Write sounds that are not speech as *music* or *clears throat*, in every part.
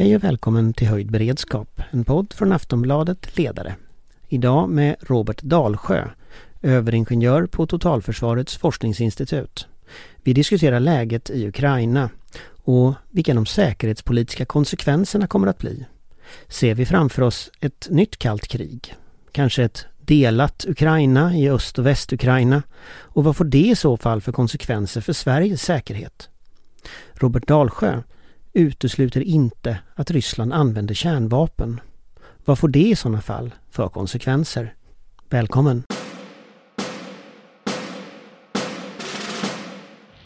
Hej och välkommen till Höjd beredskap, en podd från Aftonbladet Ledare. Idag med Robert Dalsjö, överingenjör på Totalförsvarets forskningsinstitut. Vi diskuterar läget i Ukraina och vilka de säkerhetspolitiska konsekvenserna kommer att bli. Ser vi framför oss ett nytt kallt krig? Kanske ett delat Ukraina i Öst och Västukraina? Och vad får det i så fall för konsekvenser för Sveriges säkerhet? Robert Dalsjö utesluter inte att Ryssland använder kärnvapen. Vad får det i sådana fall för konsekvenser? Välkommen!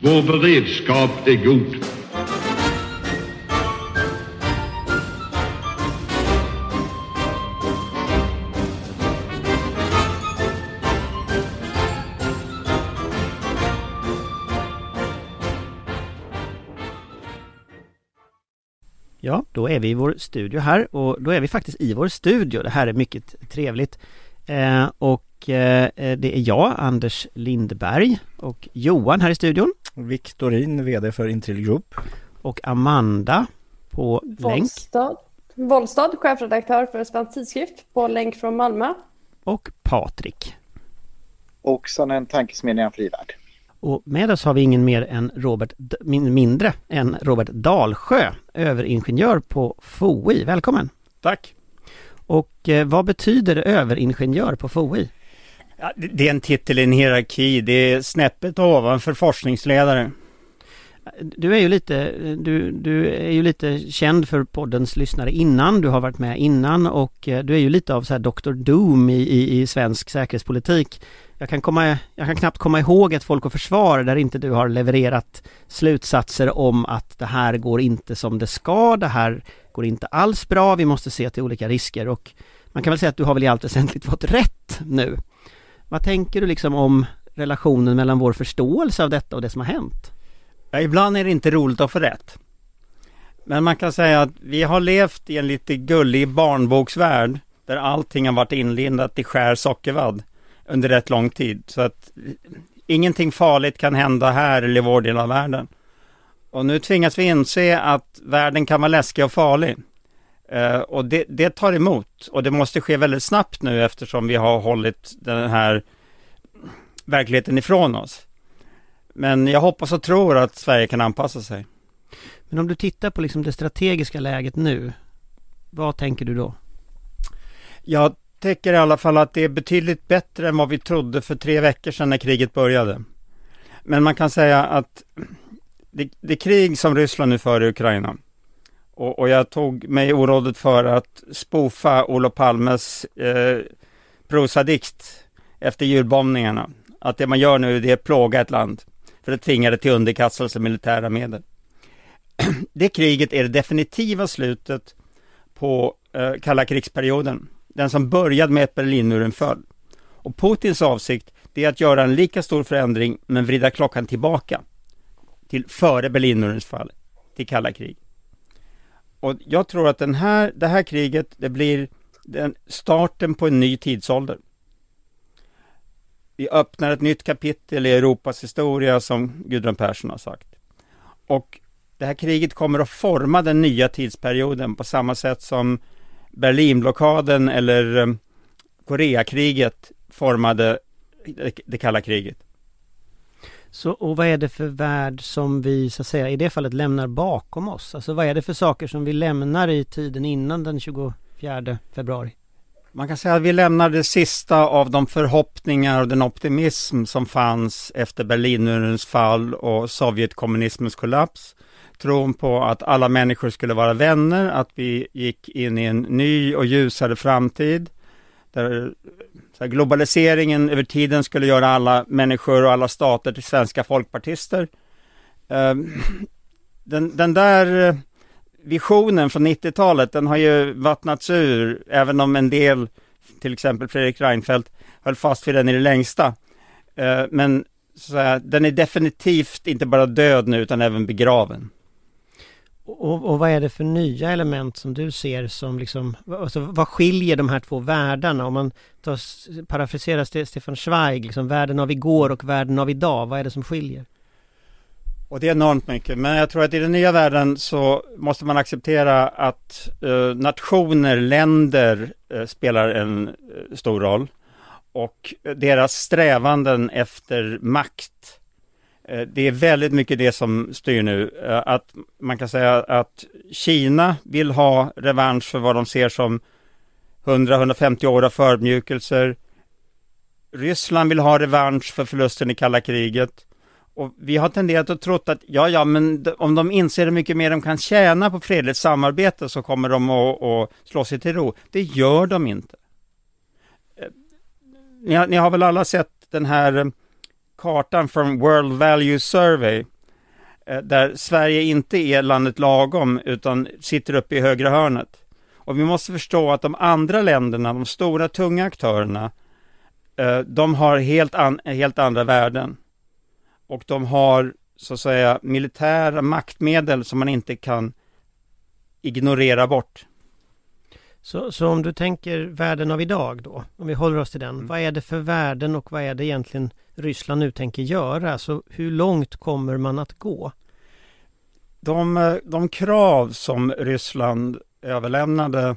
Vår beredskap är god. Ja, då är vi i vår studio här och då är vi faktiskt i vår studio. Det här är mycket trevligt. Eh, och eh, det är jag, Anders Lindberg och Johan här i studion. Viktorin, VD för Intrill Group. Och Amanda på Vollstad. länk. Wollstad, chefredaktör för Svensk Tidskrift på länk från Malmö. Och Patrik. Och en tankesmedjan Frivärd. Och med oss har vi ingen mer än Robert, mindre än Robert Dalsjö, överingenjör på FOI. Välkommen! Tack! Och eh, vad betyder överingenjör på FOI? Ja, det är en titel i en hierarki, det är snäppet ovanför forskningsledare. Du är ju lite, du, du är ju lite känd för poddens lyssnare innan, du har varit med innan och eh, du är ju lite av så här Dr. Doom i, i, i svensk säkerhetspolitik. Jag kan, komma, jag kan knappt komma ihåg ett Folk och Försvar där inte du har levererat slutsatser om att det här går inte som det ska, det här går inte alls bra, vi måste se till olika risker och man kan väl säga att du har väl i allt väsentligt fått rätt nu. Vad tänker du liksom om relationen mellan vår förståelse av detta och det som har hänt? Ja, ibland är det inte roligt att få rätt. Men man kan säga att vi har levt i en lite gullig barnboksvärld där allting har varit inlindat i skär sockervadd under rätt lång tid. Så att ingenting farligt kan hända här eller i vår del av världen. Och nu tvingas vi inse att världen kan vara läskig och farlig. Uh, och det, det, tar emot och det måste ske väldigt snabbt nu eftersom vi har hållit den här verkligheten ifrån oss. Men jag hoppas och tror att Sverige kan anpassa sig. Men om du tittar på liksom det strategiska läget nu, vad tänker du då? Jag tycker i alla fall att det är betydligt bättre än vad vi trodde för tre veckor sedan när kriget började. Men man kan säga att det, det krig som Ryssland nu för i Ukraina och, och, jag tog mig orådet för att spofa Olof Palmes eh, prosadikt efter julbombningarna. Att det man gör nu det är att plåga ett land för att tvinga det till underkastelse militära medel. *clears throat* Det kriget är det definitiva slutet på eh, kalla krigsperioden den som började med att Berlinmuren föll. Och Putins avsikt det är att göra en lika stor förändring men vrida klockan tillbaka till före Berlinmurens fall, till kalla krig. Och jag tror att den här, det här kriget, det blir den starten på en ny tidsålder. Vi öppnar ett nytt kapitel i Europas historia som Gudrun Persson har sagt. Och det här kriget kommer att forma den nya tidsperioden på samma sätt som Berlinblockaden eller eh, Koreakriget formade det kalla kriget. Så, och vad är det för värld som vi så att säga i det fallet lämnar bakom oss? Alltså vad är det för saker som vi lämnar i tiden innan den 24 februari? Man kan säga att vi lämnar det sista av de förhoppningar och den optimism som fanns efter Berlinmurens fall och Sovjetkommunismens kollaps tron på att alla människor skulle vara vänner, att vi gick in i en ny och ljusare framtid. Där globaliseringen över tiden skulle göra alla människor och alla stater till svenska folkpartister. Ehm, den, den där eh, visionen från 90-talet, den har ju vattnats ur, även om en del, till exempel Fredrik Reinfeldt, höll fast vid den i det längsta. Ehm, men så här, den är definitivt inte bara död nu, utan även begraven. Och, och, vad är det för nya element som du ser som liksom, alltså vad skiljer de här två världarna? Om man tar, parafraserar Stefan Zweig, liksom världen av igår och världen av idag, vad är det som skiljer? Och det är enormt mycket. Men jag tror att i den nya världen så måste man acceptera att eh, nationer, länder eh, spelar en eh, stor roll. Och eh, deras strävanden efter makt. Eh, det är väldigt mycket det som styr nu. Eh, att man kan säga att Kina vill ha revansch för vad de ser som 100-150 år av förödmjukelser. Ryssland vill ha revansch för förlusten i kalla kriget. Och vi har tenderat att tro att, ja, ja, men om de inser hur mycket mer de kan tjäna på fredligt samarbete så kommer de att, att slå sig till ro. Det gör de inte. Eh, ni har, ni har väl alla sett den här eh, kartan från World Value Survey, eh, där Sverige inte är landet lagom, utan sitter uppe i högra hörnet. Och vi måste förstå att de andra länderna, de stora tunga aktörerna, de har helt, an, helt andra värden och de har så att säga militära maktmedel som man inte kan ignorera bort. Så, så om du tänker världen av idag då, om vi håller oss till den. Mm. Vad är det för värden och vad är det egentligen Ryssland nu tänker göra? Så hur långt kommer man att gå? De, de krav som Ryssland överlämnade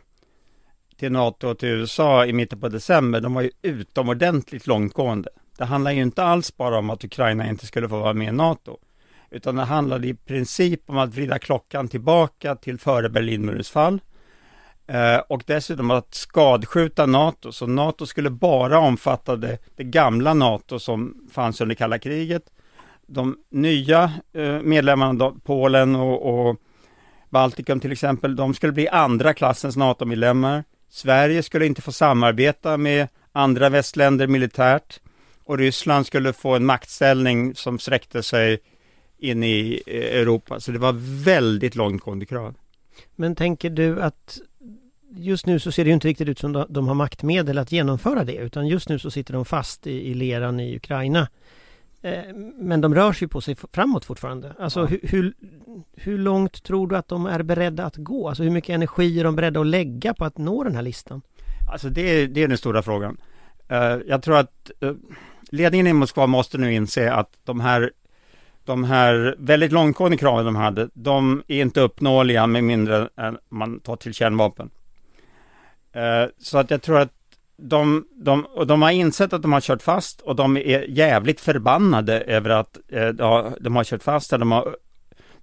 till NATO och till USA i mitten på december, de var ju utomordentligt långtgående. Det handlar ju inte alls bara om att Ukraina inte skulle få vara med i NATO, utan det handlade i princip om att vrida klockan tillbaka till före Berlinmurens fall eh, och dessutom att skadskjuta NATO, så NATO skulle bara omfatta det, det gamla NATO som fanns under kalla kriget. De nya eh, medlemmarna, Polen och, och Baltikum till exempel, de skulle bli andra klassens NATO-medlemmar. Sverige skulle inte få samarbeta med andra västländer militärt och Ryssland skulle få en maktställning som sträckte sig in i eh, Europa. Så det var väldigt långtgående krav. Men tänker du att just nu så ser det ju inte riktigt ut som de har maktmedel att genomföra det utan just nu så sitter de fast i, i leran i Ukraina. Eh, men de rör sig på sig framåt fortfarande. Alltså ja. hur, hur, hur, långt tror du att de är beredda att gå? Alltså hur mycket energi är de beredda att lägga på att nå den här listan? Alltså det är, det är den stora frågan. Uh, jag tror att uh, ledningen i Moskva måste nu inse att de här, de här väldigt långtgående kraven de hade, de är inte uppnåeliga med mindre än man tar till kärnvapen. Eh, så att jag tror att de, de, och de har insett att de har kört fast och de är jävligt förbannade över att eh, de har kört fast. De har,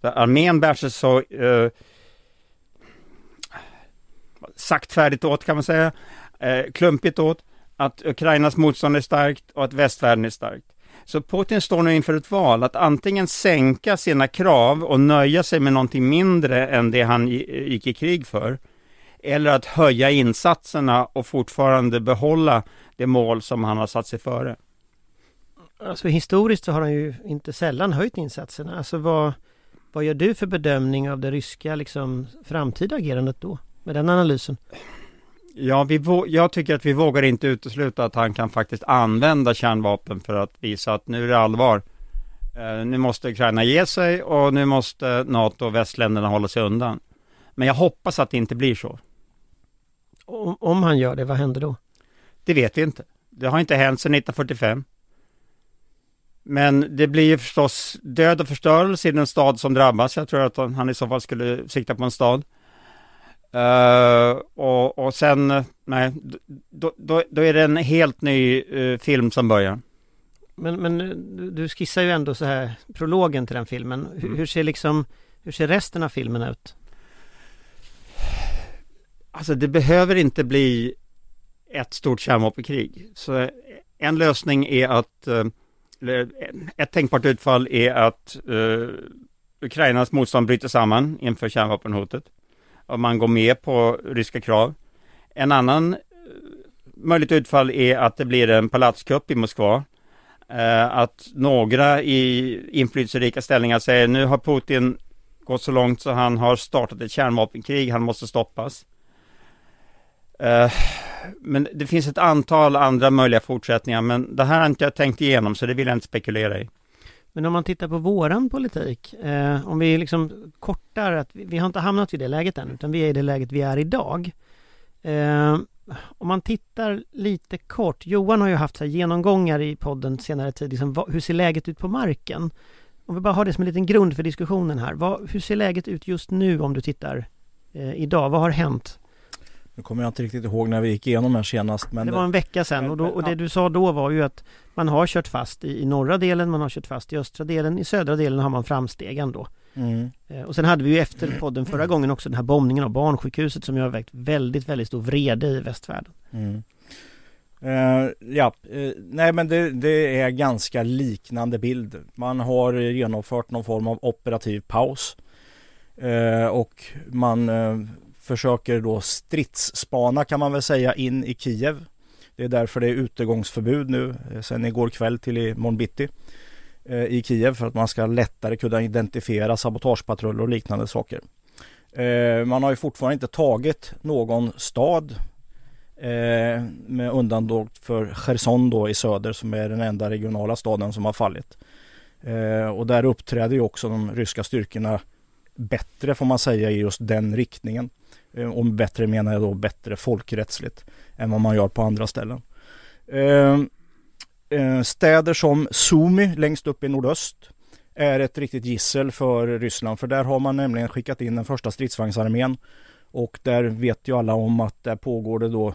armén bär sig så eh, saktfärdigt åt kan man säga, eh, klumpigt åt att Ukrainas motstånd är starkt och att västvärlden är starkt. Så Putin står nu inför ett val att antingen sänka sina krav och nöja sig med någonting mindre än det han gick i krig för, eller att höja insatserna och fortfarande behålla det mål som han har satt sig före. Alltså historiskt så har han ju inte sällan höjt insatserna. Alltså vad, vad gör du för bedömning av det ryska liksom, framtida agerandet då? Med den analysen? Ja, vi jag tycker att vi vågar inte utesluta att han kan faktiskt använda kärnvapen för att visa att nu är det allvar. Uh, nu måste Ukraina ge sig och nu måste NATO och västländerna hålla sig undan. Men jag hoppas att det inte blir så. Om, om han gör det, vad händer då? Det vet vi inte. Det har inte hänt sedan 1945. Men det blir ju förstås död och förstörelse i den stad som drabbas. Jag tror att han i så fall skulle sikta på en stad. Uh, och, och sen, nej, då, då, då, är det en helt ny uh, film som börjar. Men, men du skissar ju ändå så här prologen till den filmen. Hur, mm. hur, ser liksom, hur ser resten av filmen ut? Alltså det behöver inte bli ett stort kärnvapenkrig. Så en lösning är att, uh, ett tänkbart utfall är att Ukrainas motstånd bryter samman inför kärnvapenhotet om man går med på ryska krav. En annan eh, möjligt utfall är att det blir en palatskupp i Moskva. Eh, att några i inflytelserika ställningar säger nu har Putin gått så långt så han har startat ett kärnvapenkrig, han måste stoppas. Eh, men det finns ett antal andra möjliga fortsättningar, men det här har inte jag tänkt igenom, så det vill jag inte spekulera i. Men om man tittar på våran politik, eh, om vi liksom kortar att vi, vi, har inte hamnat i det läget än, utan vi är i det läget vi är idag. Eh, om man tittar lite kort, Johan har ju haft så genomgångar i podden senare tid, liksom, vad, hur ser läget ut på marken? Om vi bara har det som en liten grund för diskussionen här. Vad, hur ser läget ut just nu om du tittar eh, idag? Vad har hänt? Nu kommer jag inte riktigt ihåg när vi gick igenom här senast. Men det var en vecka sedan och, då, och det du sa då var ju att man har kört fast i, i norra delen, man har kört fast i östra delen, i södra delen har man framsteg ändå. Mm. Eh, och sen hade vi ju efter podden förra gången också den här bombningen av barnsjukhuset som ju har väckt väldigt, väldigt stor vrede i västvärlden. Mm. Uh, ja, uh, nej men det, det, är ganska liknande bild. Man har genomfört någon form av operativ paus. Uh, och man försöker då stridsspana kan man väl säga in i Kiev. Det är därför det är utegångsförbud nu eh, sen igår kväll till imorgon bitti eh, i Kiev för att man ska lättare kunna identifiera sabotagepatruller och liknande saker. Eh, man har ju fortfarande inte tagit någon stad med undantag för Cherson då i söder som är den enda regionala staden som har fallit. Och där uppträder ju också de ryska styrkorna bättre får man säga i just den riktningen. Eh, och bättre menar jag då bättre folkrättsligt än vad man gör på andra ställen. Eh, eh, städer som Sumi längst upp i nordöst är ett riktigt gissel för Ryssland för där har man nämligen skickat in den första stridsvagnsarmén och där vet ju alla om att där pågår det då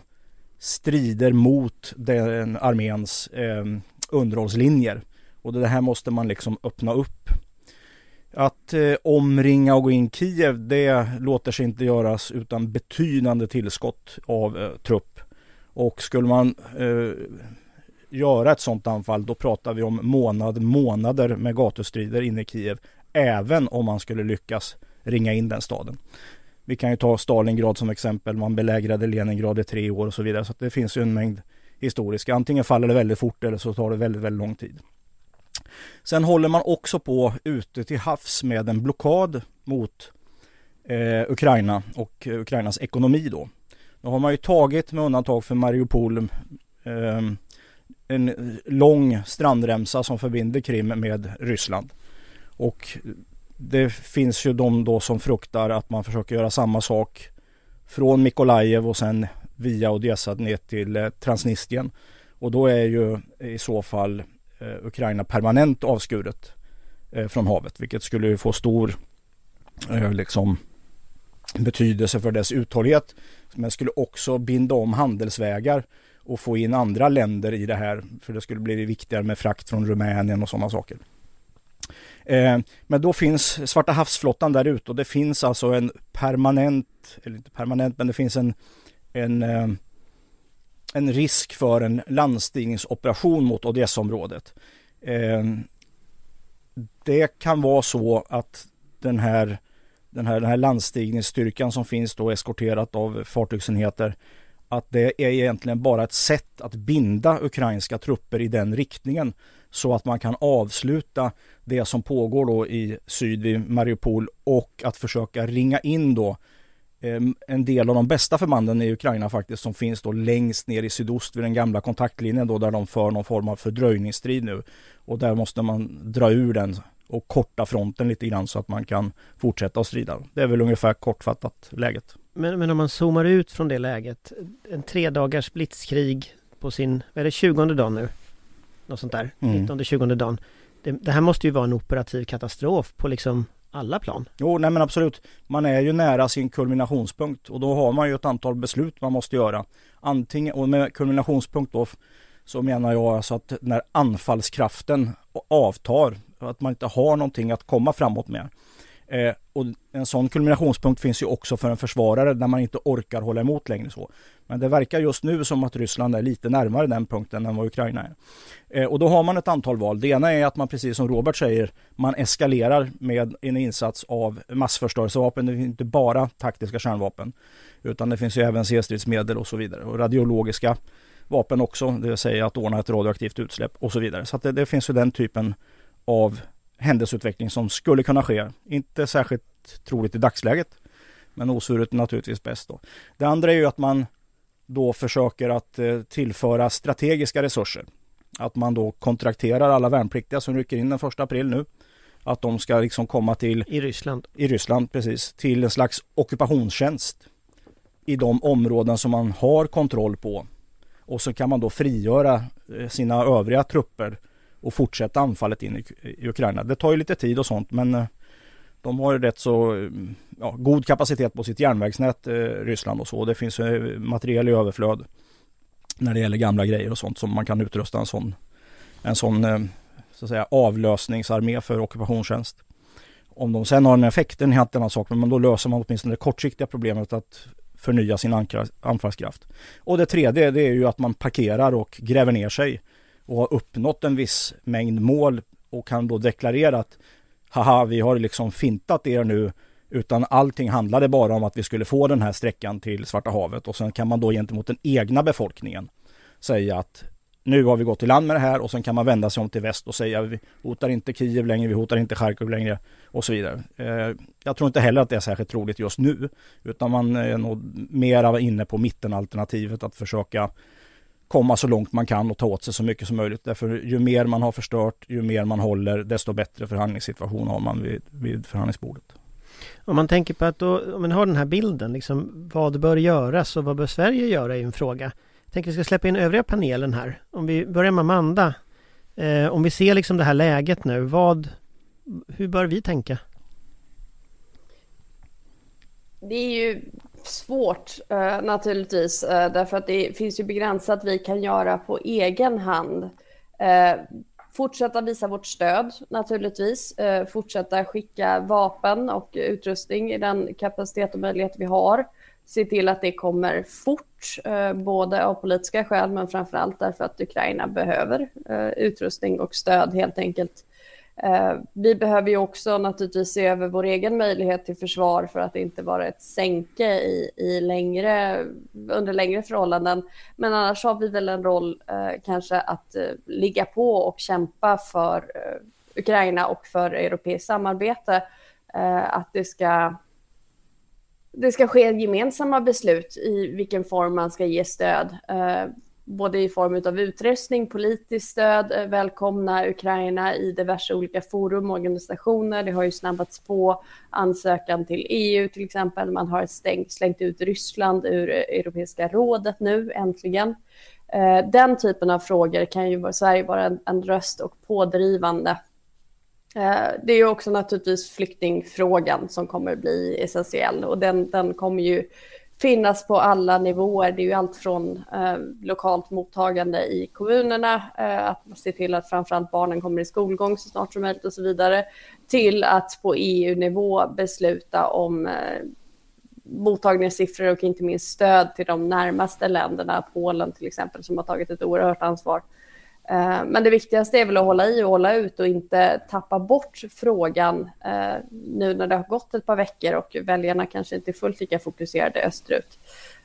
strider mot den arméns eh, underhållslinjer. Och det här måste man liksom öppna upp. Att eh, omringa och gå in Kiev det låter sig inte göras utan betydande tillskott av eh, trupp. Och skulle man eh, göra ett sådant anfall då pratar vi om månad, månader med gatustrider inne i Kiev. Även om man skulle lyckas ringa in den staden. Vi kan ju ta Stalingrad som exempel. Man belägrade Leningrad i tre år och så vidare. Så det finns ju en mängd historiska. Antingen faller det väldigt fort eller så tar det väldigt, väldigt lång tid. Sen håller man också på ute till havs med en blockad mot eh, Ukraina och eh, Ukrainas ekonomi då. Nu har man ju tagit med undantag för Mariupol eh, en lång strandremsa som förbinder Krim med Ryssland. Och det finns ju de då som fruktar att man försöker göra samma sak från Mikolajev och sen via Odessa ner till eh, Transnistrien. Och då är ju i så fall Eh, Ukraina permanent avskuret eh, från havet, vilket skulle få stor eh, liksom, betydelse för dess uthållighet. Men skulle också binda om handelsvägar och få in andra länder i det här, för det skulle bli viktigare med frakt från Rumänien och sådana saker. Eh, men då finns Svarta havsflottan där ute och det finns alltså en permanent, eller inte permanent, men det finns en, en, eh, en risk för en landstigningsoperation mot Odessaområdet. Eh, det kan vara så att den här, den här, den här landstigningsstyrkan som finns då eskorterat av fartygsenheter att det är egentligen bara ett sätt att binda ukrainska trupper i den riktningen så att man kan avsluta det som pågår då i syd vid Mariupol och att försöka ringa in då eh, en del av de bästa förbanden i Ukraina faktiskt som finns då längst ner i sydost vid den gamla kontaktlinjen då där de för någon form av fördröjningsstrid nu. Och där måste man dra ur den och korta fronten lite grann så att man kan fortsätta att strida. Det är väl ungefär kortfattat läget. Men, men om man zoomar ut från det läget, en tre dagars blitzkrig på sin, vad är det, 20 dag nu? Något sånt där, mm. 19-20 dagen. Det, det, här måste ju vara en operativ katastrof på liksom alla plan. Jo, nej men absolut. Man är ju nära sin kulminationspunkt och då har man ju ett antal beslut man måste göra. Antingen, och med kulminationspunkt då så menar jag alltså att när anfallskraften avtar, att man inte har någonting att komma framåt med. Eh, och en sån kulminationspunkt finns ju också för en försvarare när man inte orkar hålla emot längre så. Men det verkar just nu som att Ryssland är lite närmare den punkten än vad Ukraina är. Eh, och då har man ett antal val. Det ena är att man precis som Robert säger, man eskalerar med en insats av massförstörelsevapen. Det är inte bara taktiska kärnvapen. Utan det finns ju även C-stridsmedel och så vidare. Och radiologiska vapen också, det vill säga att ordna ett radioaktivt utsläpp och så vidare. Så det, det finns ju den typen av händelseutveckling som skulle kunna ske. Inte särskilt troligt i dagsläget, men osvuret naturligtvis bäst då. Det andra är ju att man då försöker att eh, tillföra strategiska resurser. Att man då kontrakterar alla värnpliktiga som rycker in den första april nu. Att de ska liksom komma till... I Ryssland. I Ryssland, precis. Till en slags ockupationstjänst. I de områden som man har kontroll på. Och så kan man då frigöra eh, sina övriga trupper och fortsätta anfallet in i, Ukraina. Det tar ju lite tid och sånt men eh, de har ju rätt så mm, ja, god kapacitet på sitt järnvägsnät, eh, Ryssland och så. Det finns eh, materiel i överflöd när det gäller gamla grejer och sånt som man kan utrusta en sån, en sån eh, så att säga, avlösningsarmé för ockupationstjänst. Om de sen har en effekt, är en helt annan sak, men då löser man åtminstone det kortsiktiga problemet att förnya sin anfallskraft. Och det tredje, det är ju att man parkerar och gräver ner sig och har uppnått en viss mängd mål och kan då deklarera att haha, vi har liksom fintat er nu utan allting handlade bara om att vi skulle få den här sträckan till Svarta havet och sen kan man då gentemot den egna befolkningen säga att nu har vi gått i land med det här och sen kan man vända sig om till väst och säga vi hotar inte Kiev längre, vi hotar inte Charkiv längre och så vidare. Eh, jag tror inte heller att det är särskilt troligt just nu utan man är nog mera inne på mittenalternativet att försöka komma så långt man kan och ta åt sig så mycket som möjligt. Därför ju mer man har förstört, ju mer man håller, desto bättre förhandlingssituation har man vid, vid förhandlingsbordet. Om man tänker på att då, om man har den här bilden, liksom, vad bör göras och vad bör Sverige göra i en fråga? Jag tänker att vi ska släppa in övriga panelen här. Om vi börjar med Amanda. Eh, om vi ser liksom det här läget nu, vad, hur bör vi tänka? Det är ju svårt eh, naturligtvis, eh, därför att det finns ju begränsat vi kan göra på egen hand. Eh, fortsätta visa vårt stöd naturligtvis, eh, fortsätta skicka vapen och utrustning i den kapacitet och möjlighet vi har. Se till att det kommer fort, eh, både av politiska skäl men framför allt därför att Ukraina behöver eh, utrustning och stöd helt enkelt Eh, vi behöver ju också naturligtvis se över vår egen möjlighet till försvar för att inte vara ett sänke i, i längre, under längre förhållanden. Men annars har vi väl en roll eh, kanske att eh, ligga på och kämpa för eh, Ukraina och för europeiskt samarbete. Eh, att det ska, det ska ske gemensamma beslut i vilken form man ska ge stöd eh, både i form av utrustning, politiskt stöd, eh, välkomna Ukraina i diverse olika forum och organisationer. Det har ju snabbats på ansökan till EU till exempel. Man har stängt, slängt ut Ryssland ur eh, Europeiska rådet nu äntligen. Eh, den typen av frågor kan ju Sverige vara en, en röst och pådrivande. Det är ju också naturligtvis flyktingfrågan som kommer bli essentiell och den, den kommer ju finnas på alla nivåer. Det är ju allt från eh, lokalt mottagande i kommunerna, eh, att se till att framförallt barnen kommer i skolgång så snart som möjligt och så vidare, till att på EU-nivå besluta om eh, mottagningssiffror och inte minst stöd till de närmaste länderna, Polen till exempel, som har tagit ett oerhört ansvar Eh, men det viktigaste är väl att hålla i och hålla ut och inte tappa bort frågan eh, nu när det har gått ett par veckor och väljarna kanske inte är fullt lika fokuserade österut.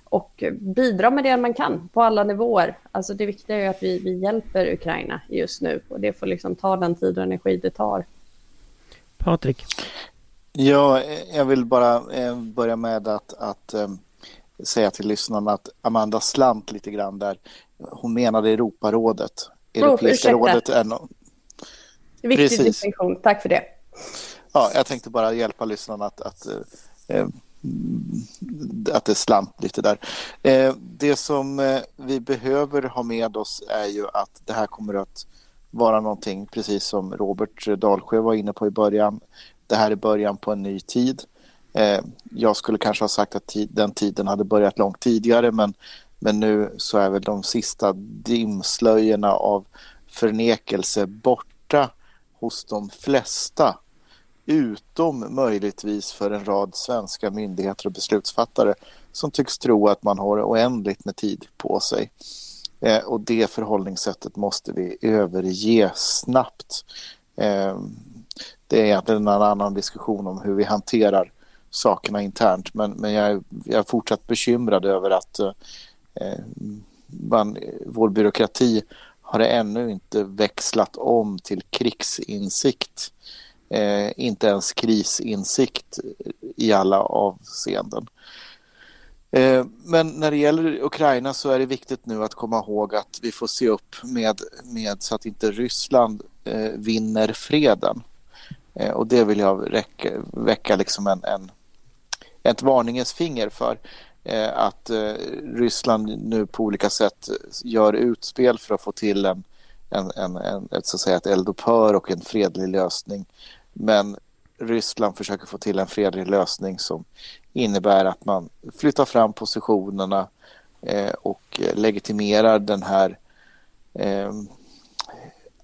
Och bidra med det man kan på alla nivåer. Alltså det viktiga är att vi, vi hjälper Ukraina just nu och det får liksom ta den tid och energi det tar. Patrik? Ja, jag vill bara eh, börja med att, att säga till lyssnarna att Amanda slant lite grann där. Hon menade Europarådet Europeiska oh, rådet är no Viktig Precis. distinktion, tack för det. Ja, jag tänkte bara hjälpa lyssnarna att, att, eh, att det slant lite där. Eh, det som eh, vi behöver ha med oss är ju att det här kommer att vara någonting, precis som Robert Dalsjö var inne på i början. Det här är början på en ny tid. Eh, jag skulle kanske ha sagt att tid, den tiden hade börjat långt tidigare, men men nu så är väl de sista dimslöjorna av förnekelse borta hos de flesta. Utom möjligtvis för en rad svenska myndigheter och beslutsfattare som tycks tro att man har oändligt med tid på sig. Eh, och det förhållningssättet måste vi överge snabbt. Eh, det är egentligen en annan diskussion om hur vi hanterar sakerna internt men, men jag, är, jag är fortsatt bekymrad över att eh, Eh, man, vår byråkrati har ännu inte växlat om till krigsinsikt. Eh, inte ens krisinsikt i alla avseenden. Eh, men när det gäller Ukraina så är det viktigt nu att komma ihåg att vi får se upp med, med så att inte Ryssland eh, vinner freden. Eh, och det vill jag räcka, väcka liksom en, en, ett varningens finger för. Eh, att eh, Ryssland nu på olika sätt gör utspel för att få till en, en, en, en, ett, så att säga, ett eldupphör och en fredlig lösning. Men Ryssland försöker få till en fredlig lösning som innebär att man flyttar fram positionerna eh, och legitimerar den här eh,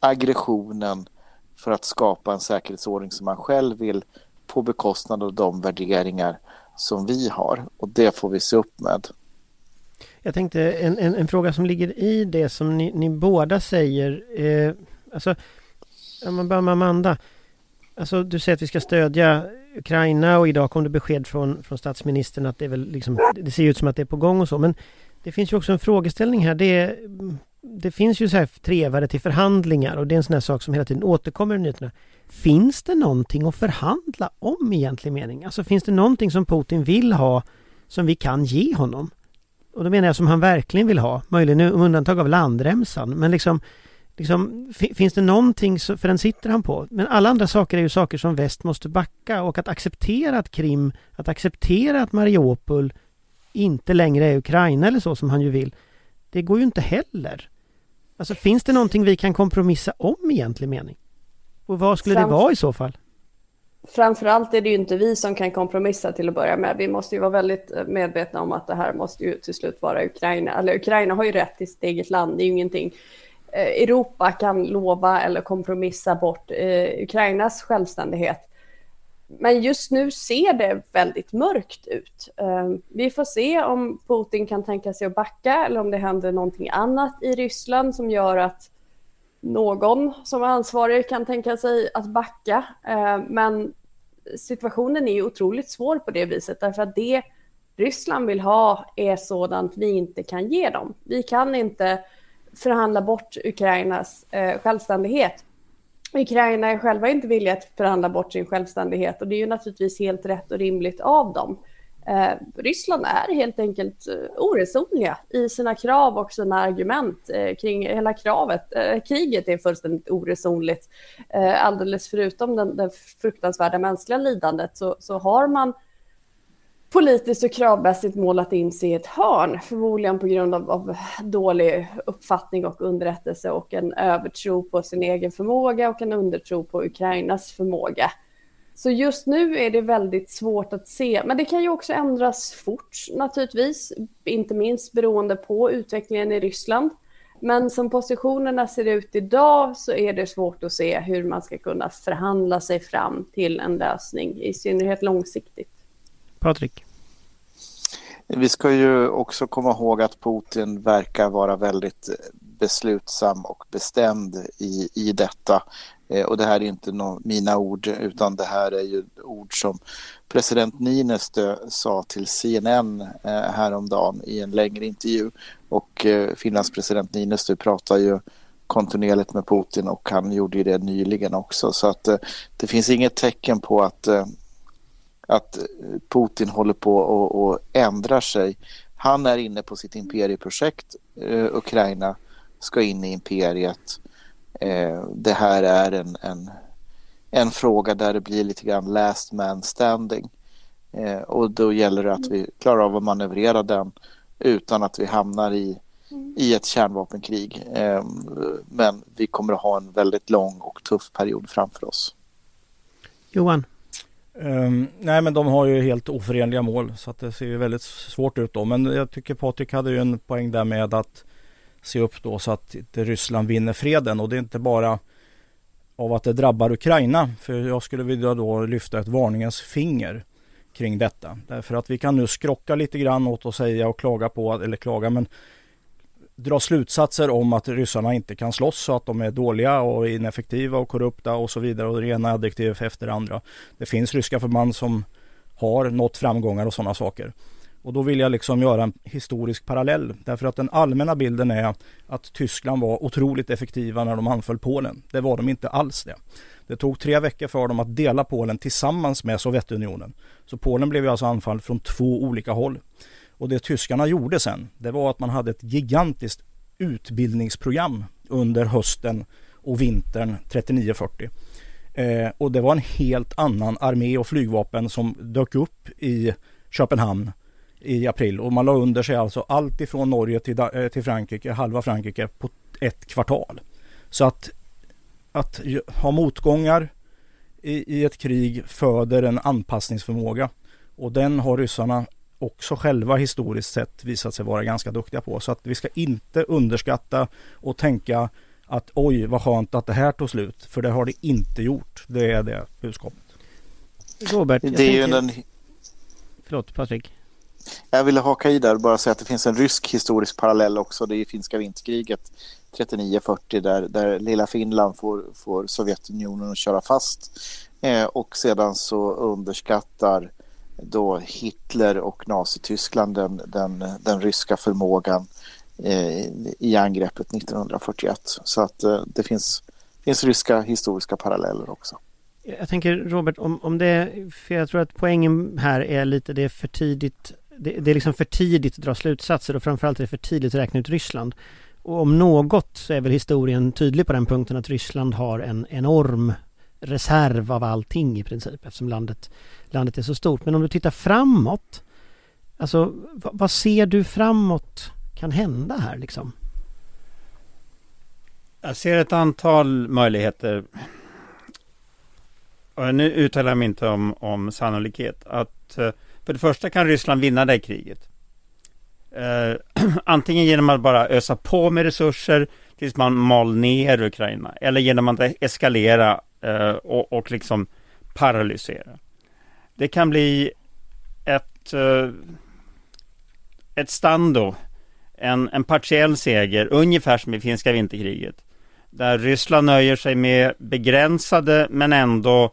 aggressionen för att skapa en säkerhetsordning som man själv vill på bekostnad av de värderingar som vi har och det får vi se upp med. Jag tänkte en, en, en fråga som ligger i det som ni, ni båda säger. Eh, alltså, om man börjar med Amanda. Alltså du säger att vi ska stödja Ukraina och idag kom det besked från, från statsministern att det är väl liksom, det ser ut som att det är på gång och så men det finns ju också en frågeställning här. Det, det finns ju så här trevare till förhandlingar och det är en sån här sak som hela tiden återkommer i nyheterna. Finns det någonting att förhandla om i egentlig mening? Alltså finns det någonting som Putin vill ha som vi kan ge honom? Och då menar jag som han verkligen vill ha, möjligen med undantag av landremsan, men liksom Liksom, finns det någonting, för den sitter han på. Men alla andra saker är ju saker som väst måste backa och att acceptera att Krim, att acceptera att Mariupol inte längre är Ukraina eller så som han ju vill. Det går ju inte heller. Alltså finns det någonting vi kan kompromissa om i egentlig mening? Och vad skulle Framför... det vara i så fall? Framförallt är det ju inte vi som kan kompromissa till att börja med. Vi måste ju vara väldigt eh, medvetna om att det här måste ju till slut vara Ukraina. Eller Ukraina har ju rätt till sitt eget land. Det är ju ingenting Eh, Europa kan lova eller kompromissa bort eh, Ukrainas självständighet. Men just nu ser det väldigt mörkt ut. Eh, vi får se om Putin kan tänka sig att backa eller om det händer någonting annat i Ryssland som gör att någon som är ansvarig kan tänka sig att backa. Eh, men situationen är otroligt svår på det viset därför att det Ryssland vill ha är sådant vi inte kan ge dem. Vi kan inte förhandla bort Ukrainas eh, självständighet. Ukraina är själva inte villiga att förhandla bort sin självständighet och det är ju naturligtvis helt rätt och rimligt av dem. Eh, Ryssland är helt enkelt eh, oresonliga i sina krav och sina argument eh, kring hela kravet. Kriget är fullständigt oresonligt. Alldeles förutom den, det fruktansvärda mänskliga lidandet så, så har man politiskt och kravmässigt målat in sig i ett hörn, förmodligen på grund av, av, dålig uppfattning och underrättelse och en övertro på sin egen förmåga och en undertro på Ukrainas förmåga. Så just nu är det väldigt svårt att se, men det kan ju också ändras fort naturligtvis, inte minst beroende på utvecklingen i Ryssland. Men som positionerna ser ut idag så är det svårt att se hur man ska kunna förhandla sig fram till en lösning, i synnerhet långsiktigt. Patrik? Vi ska ju också komma ihåg att Putin verkar vara väldigt beslutsam och bestämd i, i detta. Eh, och det här är inte no, mina ord utan det här är ju ord som president Niinistö sa till CNN eh, häromdagen i en längre intervju. Och eh, Finlands president Niinistö pratar ju kontinuerligt med Putin och han gjorde ju det nyligen också. Så att eh, det finns inget tecken på att eh, att eh, Putin håller på och, och ändrar sig. Han är inne på sitt imperieprojekt. Eh, Ukraina ska in i imperiet. Eh, det här är en, en, en, fråga där det blir lite grann last man standing. Eh, och då gäller det att vi klarar av att manövrera den utan att vi hamnar i, i ett kärnvapenkrig. Eh, men vi kommer att ha en väldigt lång och tuff period framför oss. Johan? Um, nej men de har ju helt oförenliga mål så att det ser ju väldigt svårt ut då. Men jag tycker Patrik hade ju en poäng där med att se upp då så att inte Ryssland vinner freden och det är inte bara av att det drabbar Ukraina. För jag skulle vilja då lyfta ett varningens finger kring detta. Därför att vi kan nu skrocka lite grann åt att säga och klaga på, eller klaga men dra slutsatser om att ryssarna inte kan slåss och att de är dåliga och ineffektiva och korrupta och så vidare och det ena adjektivet efter det andra. Det finns ryska förband som har nått framgångar och sådana saker. Och då vill jag liksom göra en historisk parallell därför att den allmänna bilden är att Tyskland var otroligt effektiva när de anföll Polen. Det var de inte alls det. Det tog tre veckor för dem att dela Polen tillsammans med Sovjetunionen. Så Polen blev alltså anfall från två olika håll. Och det tyskarna gjorde sen, det var att man hade ett gigantiskt utbildningsprogram under hösten och vintern 39-40. Eh, och det var en helt annan armé och flygvapen som dök upp i Köpenhamn i april och man la under sig alltså allt ifrån Norge till, eh, till Frankrike, halva Frankrike på ett kvartal. Så att, att ha motgångar i, i ett krig föder en anpassningsförmåga. Och den har ryssarna också själva historiskt sett visat sig vara ganska duktiga på. Så att vi ska inte underskatta och tänka att oj vad skönt att det här tog slut. För det har det inte gjort. Det är det budskapet. Robert, Det är tänker... ju den, Förlåt Patrik jag ville haka i där och bara säga att det finns en rysk historisk parallell också. Det är finska vinterkriget 39-40 där, där lilla Finland får, får Sovjetunionen att köra fast. Eh, och sedan så underskattar då Hitler och Nazityskland den, den, den ryska förmågan eh, i angreppet 1941. Så att eh, det finns, finns ryska historiska paralleller också. Jag tänker Robert, om, om det, för jag tror att poängen här är lite det är för tidigt, det, det är liksom för tidigt att dra slutsatser och framförallt är det för tidigt att räkna ut Ryssland. Och om något så är väl historien tydlig på den punkten att Ryssland har en enorm reserv av allting i princip eftersom landet, landet är så stort. Men om du tittar framåt, alltså vad, vad ser du framåt kan hända här liksom? Jag ser ett antal möjligheter. Och nu uttalar jag mig inte om, om sannolikhet. Att, eh, för det första kan Ryssland vinna det kriget. Eh, *clears throat* antingen genom att bara ösa på med resurser tills man mal ner Ukraina. Eller genom att eskalera eh, och, och liksom paralysera. Det kan bli ett, eh, ett stando, en, en partiell seger, ungefär som i finska vinterkriget. Där Ryssland nöjer sig med begränsade men ändå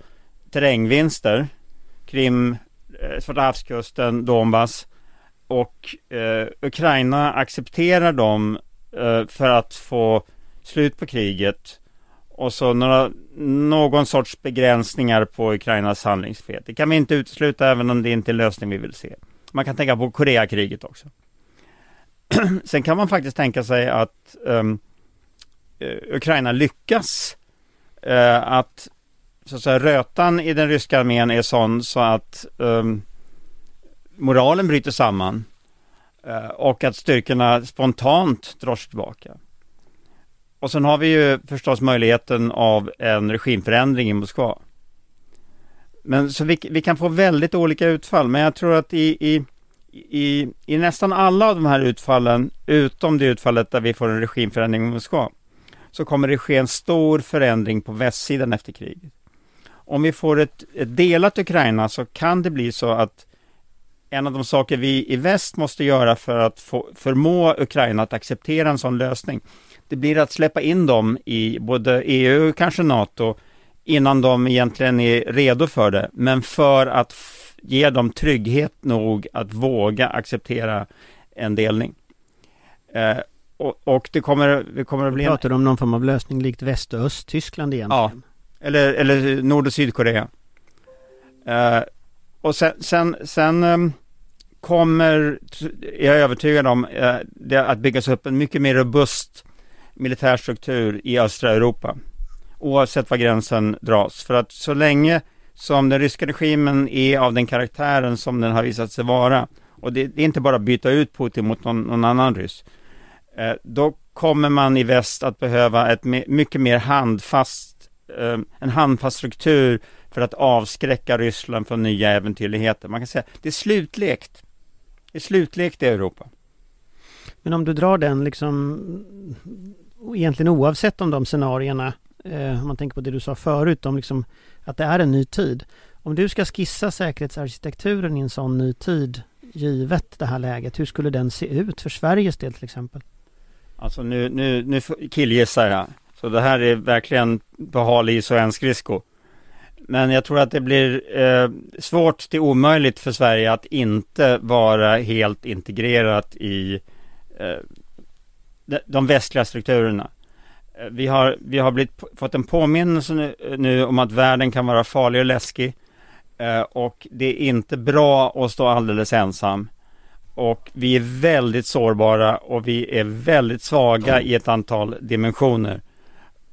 terrängvinster. Krim, eh, Svarta havskusten, Donbass. Och eh, Ukraina accepterar dem eh, för att få slut på kriget. Och så några, någon sorts begränsningar på Ukrainas handlingsfrihet. Det kan vi inte utesluta även om det inte är en lösning vi vill se. Man kan tänka på Koreakriget också. *clears throat* Sen kan man faktiskt tänka sig att um, Ukraina lyckas uh, att så att säga, rötan i den ryska armén är sån så att um, moralen bryter samman uh, och att styrkorna spontant drar sig tillbaka. Och sen har vi ju förstås möjligheten av en regimförändring i Moskva. Men så vi, vi kan få väldigt olika utfall, men jag tror att i, i, i, i nästan alla av de här utfallen, utom det utfallet där vi får en regimförändring i Moskva, så kommer det ske en stor förändring på västsidan efter kriget. Om vi får ett, ett delat Ukraina så kan det bli så att en av de saker vi i väst måste göra för att få, förmå Ukraina att acceptera en sån lösning, det blir att släppa in dem i både EU och kanske NATO innan de egentligen är redo för det, men för att ge dem trygghet nog att våga acceptera en delning. Eh, och, och, det kommer, det kommer att bli... Pratar du om någon form av lösning likt Väst och Östtyskland egentligen? Ja, eller, eller Nord och Sydkorea. Eh, och sen, sen, sen um, kommer, är jag övertygad om, uh, det att byggas upp en mycket mer robust militär struktur i östra Europa. Oavsett var gränsen dras. För att så länge som den ryska regimen är av den karaktären som den har visat sig vara, och det, det är inte bara att byta ut Putin mot någon, någon annan ryss, eh, då kommer man i väst att behöva ett mycket mer handfast, en handfast struktur för att avskräcka Ryssland från nya äventyrligheter. Man kan säga det är slutlekt. Det är slutlekt i Europa. Men om du drar den liksom egentligen oavsett om de scenarierna, eh, om man tänker på det du sa förut, om liksom att det är en ny tid. Om du ska skissa säkerhetsarkitekturen i en sån ny tid, givet det här läget, hur skulle den se ut för Sveriges del till exempel? Alltså nu, nu, nu killgissar jag. Så det här är verkligen på hal is och en skridsko. Men jag tror att det blir eh, svårt till omöjligt för Sverige att inte vara helt integrerat i eh, de västliga strukturerna. Eh, vi har, vi har blivit, fått en påminnelse nu, nu, om att världen kan vara farlig och läskig. Eh, och det är inte bra att stå alldeles ensam. Och vi är väldigt sårbara och vi är väldigt svaga i ett antal dimensioner.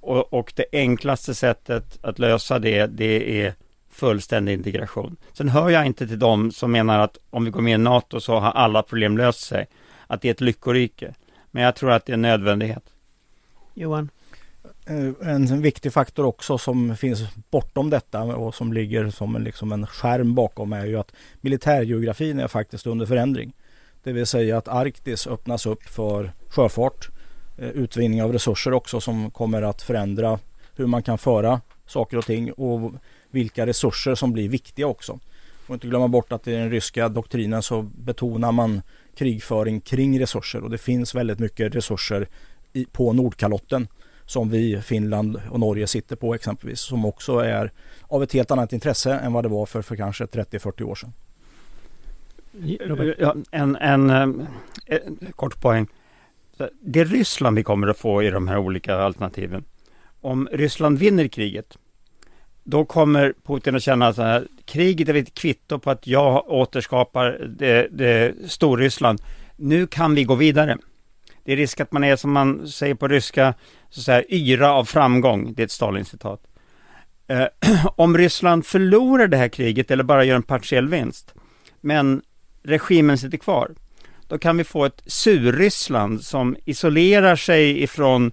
Och, och det enklaste sättet att lösa det, det är fullständig integration. Sen hör jag inte till dem som menar att om vi går med i NATO så har alla problem löst sig. Att det är ett lyckorike. Men jag tror att det är en nödvändighet. Johan? Eh, en viktig faktor också som finns bortom detta och som ligger som en, liksom en skärm bakom är ju att militärgeografin är faktiskt under förändring. Det vill säga att Arktis öppnas upp för sjöfart, utvinning av resurser också som kommer att förändra hur man kan föra saker och ting och vilka resurser som blir viktiga också. Och inte glömma bort att i den ryska doktrinen så betonar man krigföring kring resurser och det finns väldigt mycket resurser i, på Nordkalotten som vi, Finland och Norge sitter på exempelvis som också är av ett helt annat intresse än vad det var för, för kanske 30-40 år sedan. Ja, en, en, en, eh, en kort poäng. Det Ryssland vi kommer att få i de här olika alternativen. Om Ryssland vinner kriget då kommer Putin att känna att kriget är ett kvitto på att jag återskapar det, det Storryssland. Nu kan vi gå vidare. Det är risk att man är, som man säger på ryska, så att säga, yra av framgång. Det är ett Stalin-citat. Eh, *clears throat* om Ryssland förlorar det här kriget eller bara gör en partiell vinst, men regimen sitter kvar, då kan vi få ett Surryssland som isolerar sig ifrån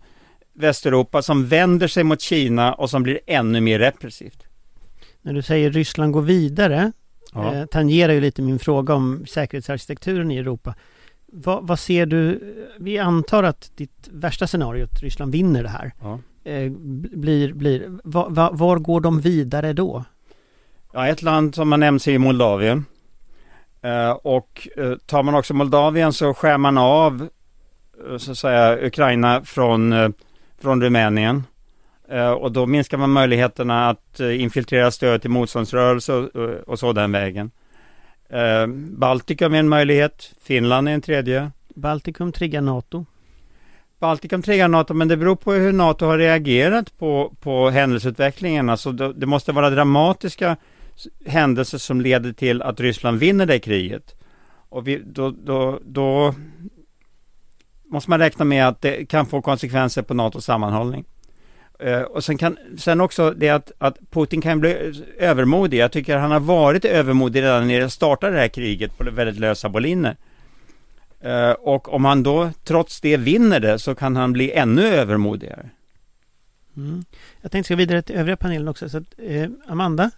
Västeuropa, som vänder sig mot Kina och som blir ännu mer repressivt. När du säger Ryssland går vidare, ja. eh, tangerar ju lite min fråga om säkerhetsarkitekturen i Europa. Vad, vad, ser du? Vi antar att ditt värsta scenario, att Ryssland vinner det här, ja. eh, blir, blir var, var, var, går de vidare då? Ja, ett land som har nämnts är Moldavien. Eh, och eh, tar man också Moldavien så skär man av eh, så att säga Ukraina från, från Rumänien. Och då minskar man möjligheterna att infiltrera stöd till motståndsrörelse och, och så den vägen. Baltikum är en möjlighet, Finland är en tredje. Baltikum triggar NATO. Baltikum triggar NATO, men det beror på hur NATO har reagerat på, på händelseutvecklingen. Alltså det, det måste vara dramatiska händelser som leder till att Ryssland vinner det kriget. Och vi, då, då, då måste man räkna med att det kan få konsekvenser på NATOs sammanhållning. Uh, och sen, kan, sen också det att, att Putin kan bli övermodig. Jag tycker han har varit övermodig redan när det startade det här kriget på väldigt lösa boliner. Uh, och om han då trots det vinner det så kan han bli ännu övermodigare. Mm. Jag tänkte ska vidare till övriga panelen också. Så att, eh, Amanda?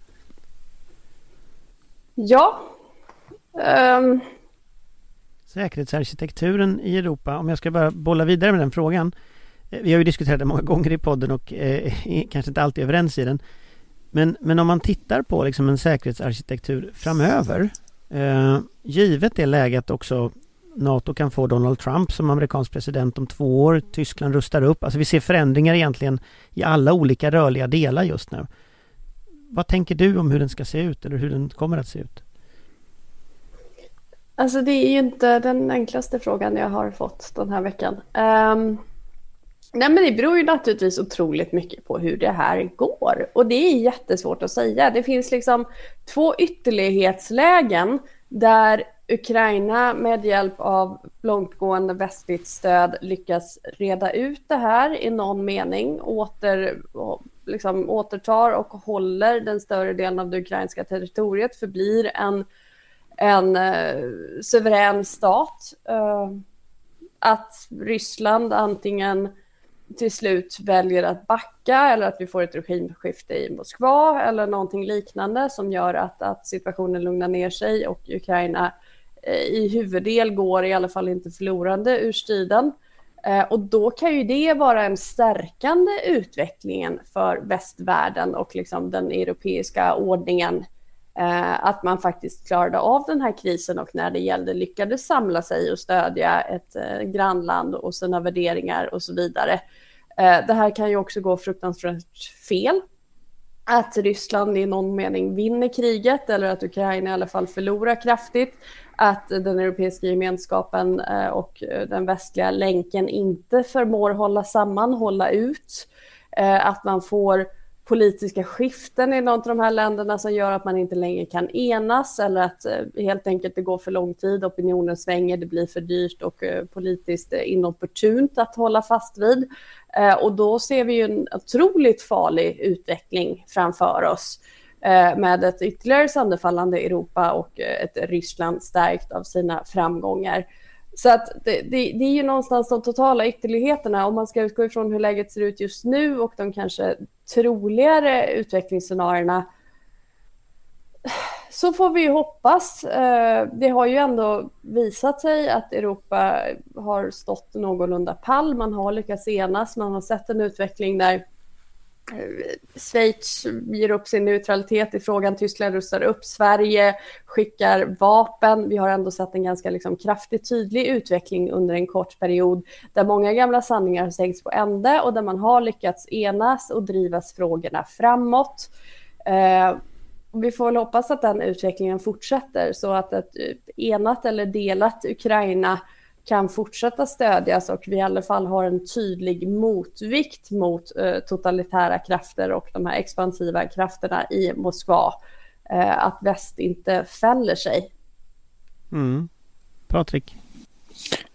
Ja. Um... Säkerhetsarkitekturen i Europa, om jag ska bara bolla vidare med den frågan. Eh, vi har ju diskuterat det många *laughs* gånger i podden och eh, kanske inte alltid överens i den. Men, men om man tittar på liksom en säkerhetsarkitektur framöver, eh, givet det läget också NATO kan få Donald Trump som amerikansk president om två år, Tyskland rustar upp, alltså vi ser förändringar egentligen i alla olika rörliga delar just nu. Vad tänker du om hur den ska se ut eller hur den kommer att se ut? Alltså det är ju inte den enklaste frågan jag har fått den här veckan. Um... Nej, men det beror ju naturligtvis otroligt mycket på hur det här går. Och det är jättesvårt att säga. Det finns liksom två ytterlighetslägen där Ukraina med hjälp av långtgående västligt stöd lyckas reda ut det här i någon mening, åter, liksom, återtar och håller den större delen av det ukrainska territoriet, förblir en, en eh, suverän stat. Eh, att Ryssland antingen till slut väljer att backa eller att vi får ett regimskifte i Moskva eller någonting liknande som gör att, att situationen lugnar ner sig och Ukraina eh, i huvuddel går i alla fall inte förlorande ur striden. Eh, och då kan ju det vara en stärkande utvecklingen för västvärlden och liksom den europeiska ordningen. Eh, att man faktiskt klarade av den här krisen och när det gällde lyckades samla sig och stödja ett eh, grannland och sina värderingar och så vidare. Det här kan ju också gå fruktansvärt fel. Att Ryssland i någon mening vinner kriget eller att Ukraina i alla fall förlorar kraftigt. Att den europeiska gemenskapen eh, och den västliga länken inte förmår hålla samman, hålla ut. Eh, att man får politiska skiften i något av de här länderna som gör att man inte längre kan enas eller att eh, helt enkelt det går för lång tid, opinionen svänger, det blir för dyrt och politiskt inopportunt att hålla fast vid. Eh, och då ser vi ju en otroligt farlig utveckling framför oss eh, med ett ytterligare sönderfallande Europa och eh, ett Ryssland stärkt av sina framgångar. Så att det, det, det, är ju någonstans de totala ytterligheterna om man ska utgå ifrån hur läget ser ut just nu och de kanske troligare utvecklingsscenarierna så får vi ju hoppas. Eh, det har ju ändå visat sig att Europa har stått någorlunda pall. Man har lyckats enas. Man har sett en utveckling där eh, Schweiz ger upp sin neutralitet i frågan, Tyskland rustar upp, Sverige skickar vapen. Vi har ändå sett en ganska liksom, kraftig, tydlig utveckling under en kort period där många gamla sanningar har sänkts på ände och där man har lyckats enas och drivas frågorna framåt. Eh, vi får väl hoppas att den utvecklingen fortsätter så att ett enat eller delat Ukraina kan fortsätta stödjas och vi i alla fall har en tydlig motvikt mot eh, totalitära krafter och de här expansiva krafterna i Moskva. Eh, att väst inte fäller sig. Mm. Patrik?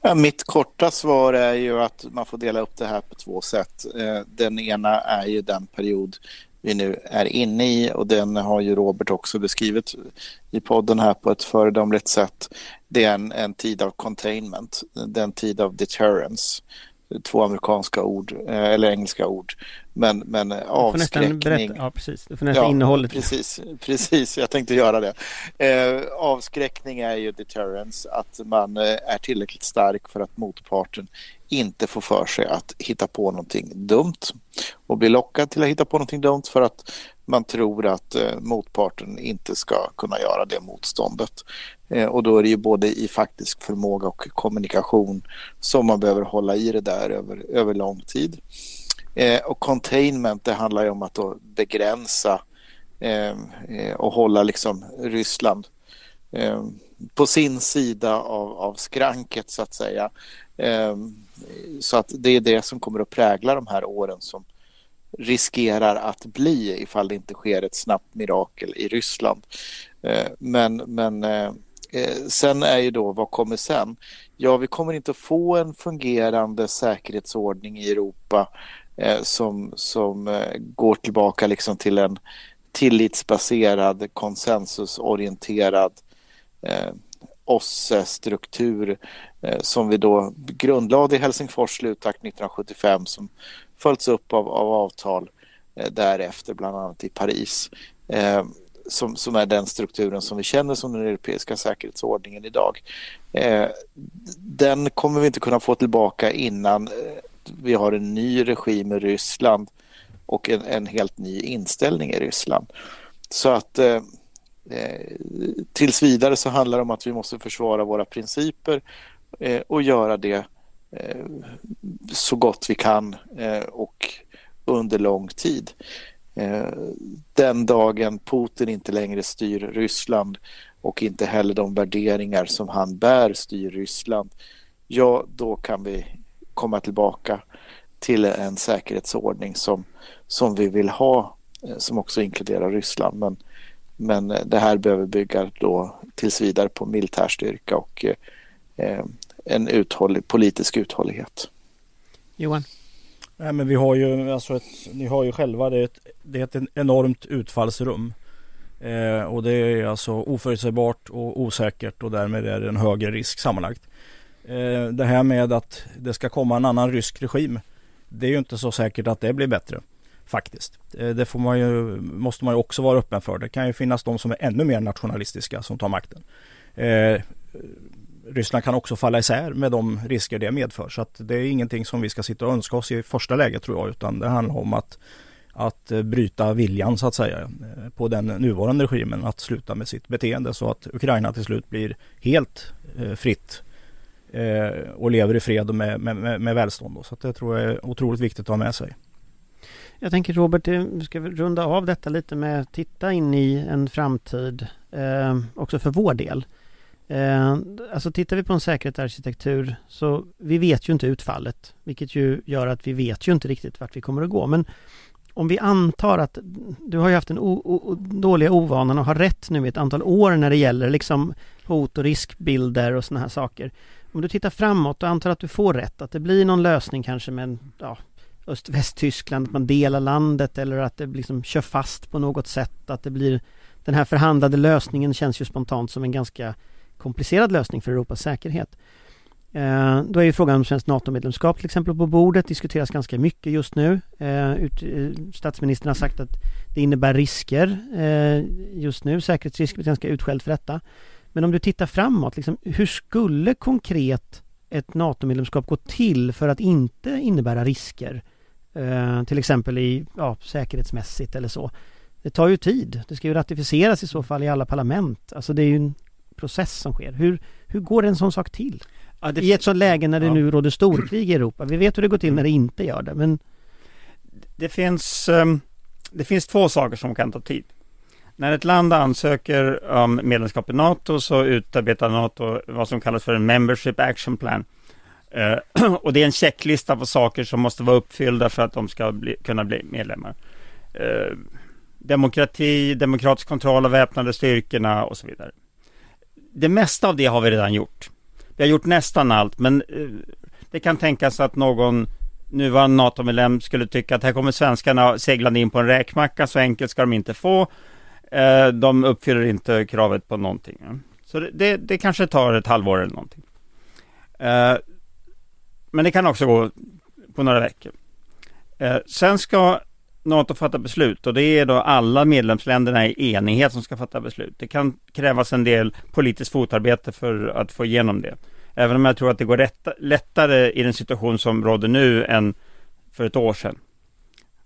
Ja, mitt korta svar är ju att man får dela upp det här på två sätt. Eh, den ena är ju den period vi nu är inne i och den har ju Robert också beskrivit i podden här på ett föredömligt sätt. Det är en, en tid av containment, den tid av deterrence. Två amerikanska ord, eh, eller engelska ord. Men, men avskräckning. Berätta, ja, precis. Du får nästan ja, innehållet. Precis, precis, jag tänkte göra det. Eh, avskräckning är ju deterrence, att man eh, är tillräckligt stark för att motparten inte får för sig att hitta på någonting dumt och blir lockad till att hitta på någonting dumt för att man tror att eh, motparten inte ska kunna göra det motståndet. Eh, och då är det ju både i faktisk förmåga och kommunikation som man behöver hålla i det där över, över lång tid. Eh, och containment det handlar ju om att då begränsa och hålla liksom Ryssland på sin sida av, av skranket så att säga. Ehm, så att det är det som kommer att prägla de här åren som riskerar att bli ifall det inte sker ett snabbt mirakel i Ryssland. Ehm, men, men ehm, eh, sen är ju då, vad kommer sen? Ja, vi kommer inte att få en fungerande säkerhetsordning i Europa eh, som, som eh, går tillbaka liksom till en tillitsbaserad, konsensusorienterad OSSE-struktur eh, Eh, som vi då grundlade i Helsingfors slutakt 1975 som följts upp av, av avtal eh, därefter, bland annat i Paris. Eh, som, som är den strukturen som vi känner som den europeiska säkerhetsordningen idag. Eh, den kommer vi inte kunna få tillbaka innan eh, vi har en ny regim i Ryssland och en, en helt ny inställning i Ryssland. Så att Eh, tills vidare så handlar det om att vi måste försvara våra principer eh, och göra det eh, så gott vi kan eh, och under lång tid. Eh, den dagen Putin inte längre styr Ryssland och inte heller de värderingar som han bär styr Ryssland, ja då kan vi komma tillbaka till en säkerhetsordning som, som vi vill ha eh, som också inkluderar Ryssland. Men men det här behöver bygga då tills vidare på militär styrka och eh, en uthållig, politisk uthållighet. Johan? Nej, men vi har ju, alltså ett, ni har ju själva, det är ett, det är ett enormt utfallsrum. Eh, och det är alltså oförutsägbart och osäkert och därmed är det en högre risk sammanlagt. Eh, det här med att det ska komma en annan rysk regim. Det är ju inte så säkert att det blir bättre. Faktiskt. Eh, det får man ju, måste man ju också vara öppen för. Det kan ju finnas de som är ännu mer nationalistiska som tar makten. Ryssland kan också falla isär med de risker det medför. Så att det är ingenting som vi ska sitta och önska oss i första läget tror jag. Utan det handlar om att, att eh, bryta viljan så att säga eh, på den nuvarande regimen att sluta med sitt beteende så att Ukraina till slut blir helt eh, fritt eh, och lever i fred och med, med, med, med välstånd. Då. Så det tror jag är otroligt viktigt att ha med sig. Jag tänker Robert, eh, vi ska runda av detta lite med att titta in i en framtid eh, också för vår del. Eh, alltså tittar vi på en säkerhetsarkitektur så vi vet ju inte utfallet, vilket ju gör att vi vet ju inte riktigt vart vi kommer att gå. Men om vi antar att du har ju haft den dåliga ovanan att ha rätt nu i ett antal år när det gäller liksom hot och riskbilder och sådana här saker. Om du tittar framåt och antar att du får rätt, att det blir någon lösning kanske med ja, Öst-Västtyskland, att man delar landet eller att det liksom kör fast på något sätt. Att det blir den här förhandlade lösningen känns ju spontant som en ganska komplicerad lösning för Europas säkerhet. Eh, då är ju frågan om svenskt NATO-medlemskap till exempel på bordet, diskuteras ganska mycket just nu. Eh, ut, eh, statsministern har sagt att det innebär risker eh, just nu, säkerhetsrisk, blir ganska utskälld för detta. Men om du tittar framåt, liksom, hur skulle konkret ett NATO-medlemskap gå till för att inte innebära risker? Eh, till exempel i, ja, säkerhetsmässigt eller så. Det tar ju tid. Det ska ju ratificeras i så fall i alla parlament. Alltså det är ju en process som sker. Hur, hur går en sån sak till? Ja, det... I ett sånt läge när det ja. nu råder storkrig i Europa. Vi vet hur det går till när det inte gör det, men... Det finns, ehm, det finns två saker som kan ta tid. När ett land ansöker om medlemskap i NATO så utarbetar NATO vad som kallas för en Membership Action Plan. Eh, *clears throat* och det är en checklista på saker som måste vara uppfyllda för att de ska bli, kunna bli medlemmar. Eh, demokrati, demokratisk kontroll av väpnade styrkorna och så vidare. Det mesta av det har vi redan gjort. Vi har gjort nästan allt, men eh, det kan tänkas att någon nuvarande NATO-medlem skulle tycka att här kommer svenskarna seglande in på en räkmacka, så enkelt ska de inte få. Eh, de uppfyller inte kravet på någonting. Så det, det, det kanske tar ett halvår eller någonting. Eh, men det kan också gå på några veckor. Sen ska NATO fatta beslut och det är då alla medlemsländerna i enighet som ska fatta beslut. Det kan krävas en del politiskt fotarbete för att få igenom det. Även om jag tror att det går rätt, lättare i den situation som råder nu än för ett år sedan.